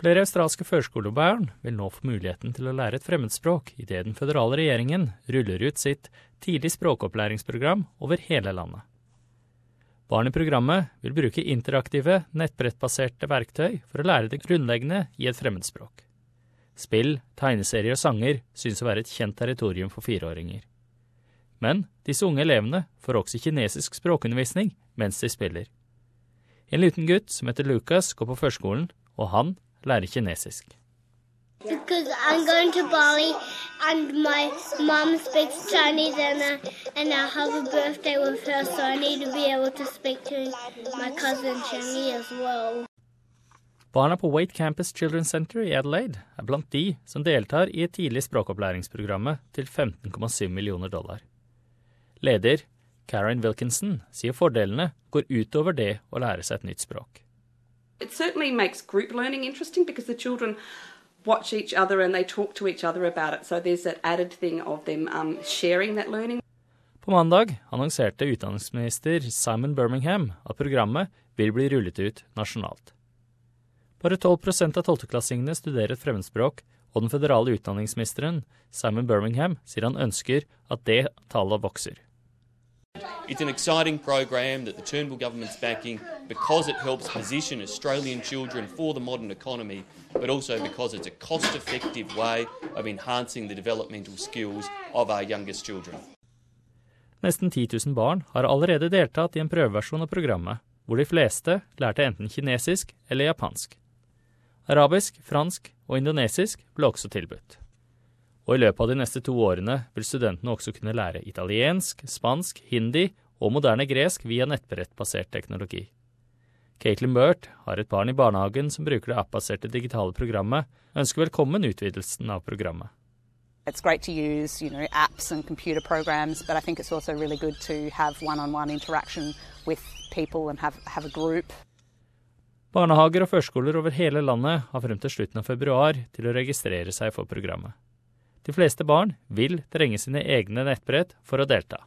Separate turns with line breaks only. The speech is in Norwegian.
Flere australske førskolebarn vil nå få muligheten til å lære et fremmedspråk idet den føderale regjeringen ruller ut sitt tidlig språkopplæringsprogram over hele landet. Barn i programmet vil bruke interaktive, nettbrettbaserte verktøy for å lære det grunnleggende i et fremmedspråk. Spill, tegneserier og sanger synes å være et kjent territorium for fireåringer. Men disse unge elevene får også kinesisk språkundervisning mens de spiller. En liten gutt som heter Lucas, går på førskolen, og han lærer kinesisk.
Because I'm going to Bali and my mom speaks Chinese and I, and I have a birthday with her, so I need to be able to speak to my cousin Chinese as well.
Barna på Wait Campus Children's Center i Adelaide er blant de som deltar i et tidlig språkopplæringsprogrammet til 15,7 millioner dollar. Leder Karen Wilkinson sier fordelene går utover det å lære seg et nytt språk.
It certainly makes group learning interesting because the children watch each other and they talk to each other about it. So there's that added thing of them um, sharing that learning.
På mandag annonserte utdanningsminister Simon Birmingham at programmet vil bli rullet ut nasjonalt. Bare 12% av tolvteklassingene studerer et fremmedspråk, og den føderale utdanningsministeren Simon Birmingham sier han ønsker at det tallet vokser.
It's an exciting program that the Turnbull government's backing because it helps position Australian children for the modern economy, but also because it's a cost effective way of enhancing the developmental skills of our youngest children.
Nesten 10 000 barn har allerede deltatt i en prøveversjon av programmet, hvor de fleste lærte enten kinesisk eller japansk. Arabisk, fransk og indonesisk ble også tilbudt. Og i løpet av de neste to årene vil studentene også kunne lære italiensk, spansk, hindi og moderne gresk via nettbrettbasert teknologi. Caitlin Burt har et barn i barnehagen som bruker det app-baserte digitale programmet, ønsker velkommen utvidelsen av programmet.
It's great to use, you know, apps and computer programs, but I think it's also really good to have one-on-one interaction with people and have, have a group.
Barnehager og førskoler over hele landet har frem til slutten av februar til å registrere seg for programmet. De fleste barn vil trenge sine egne nettbrett for å delta.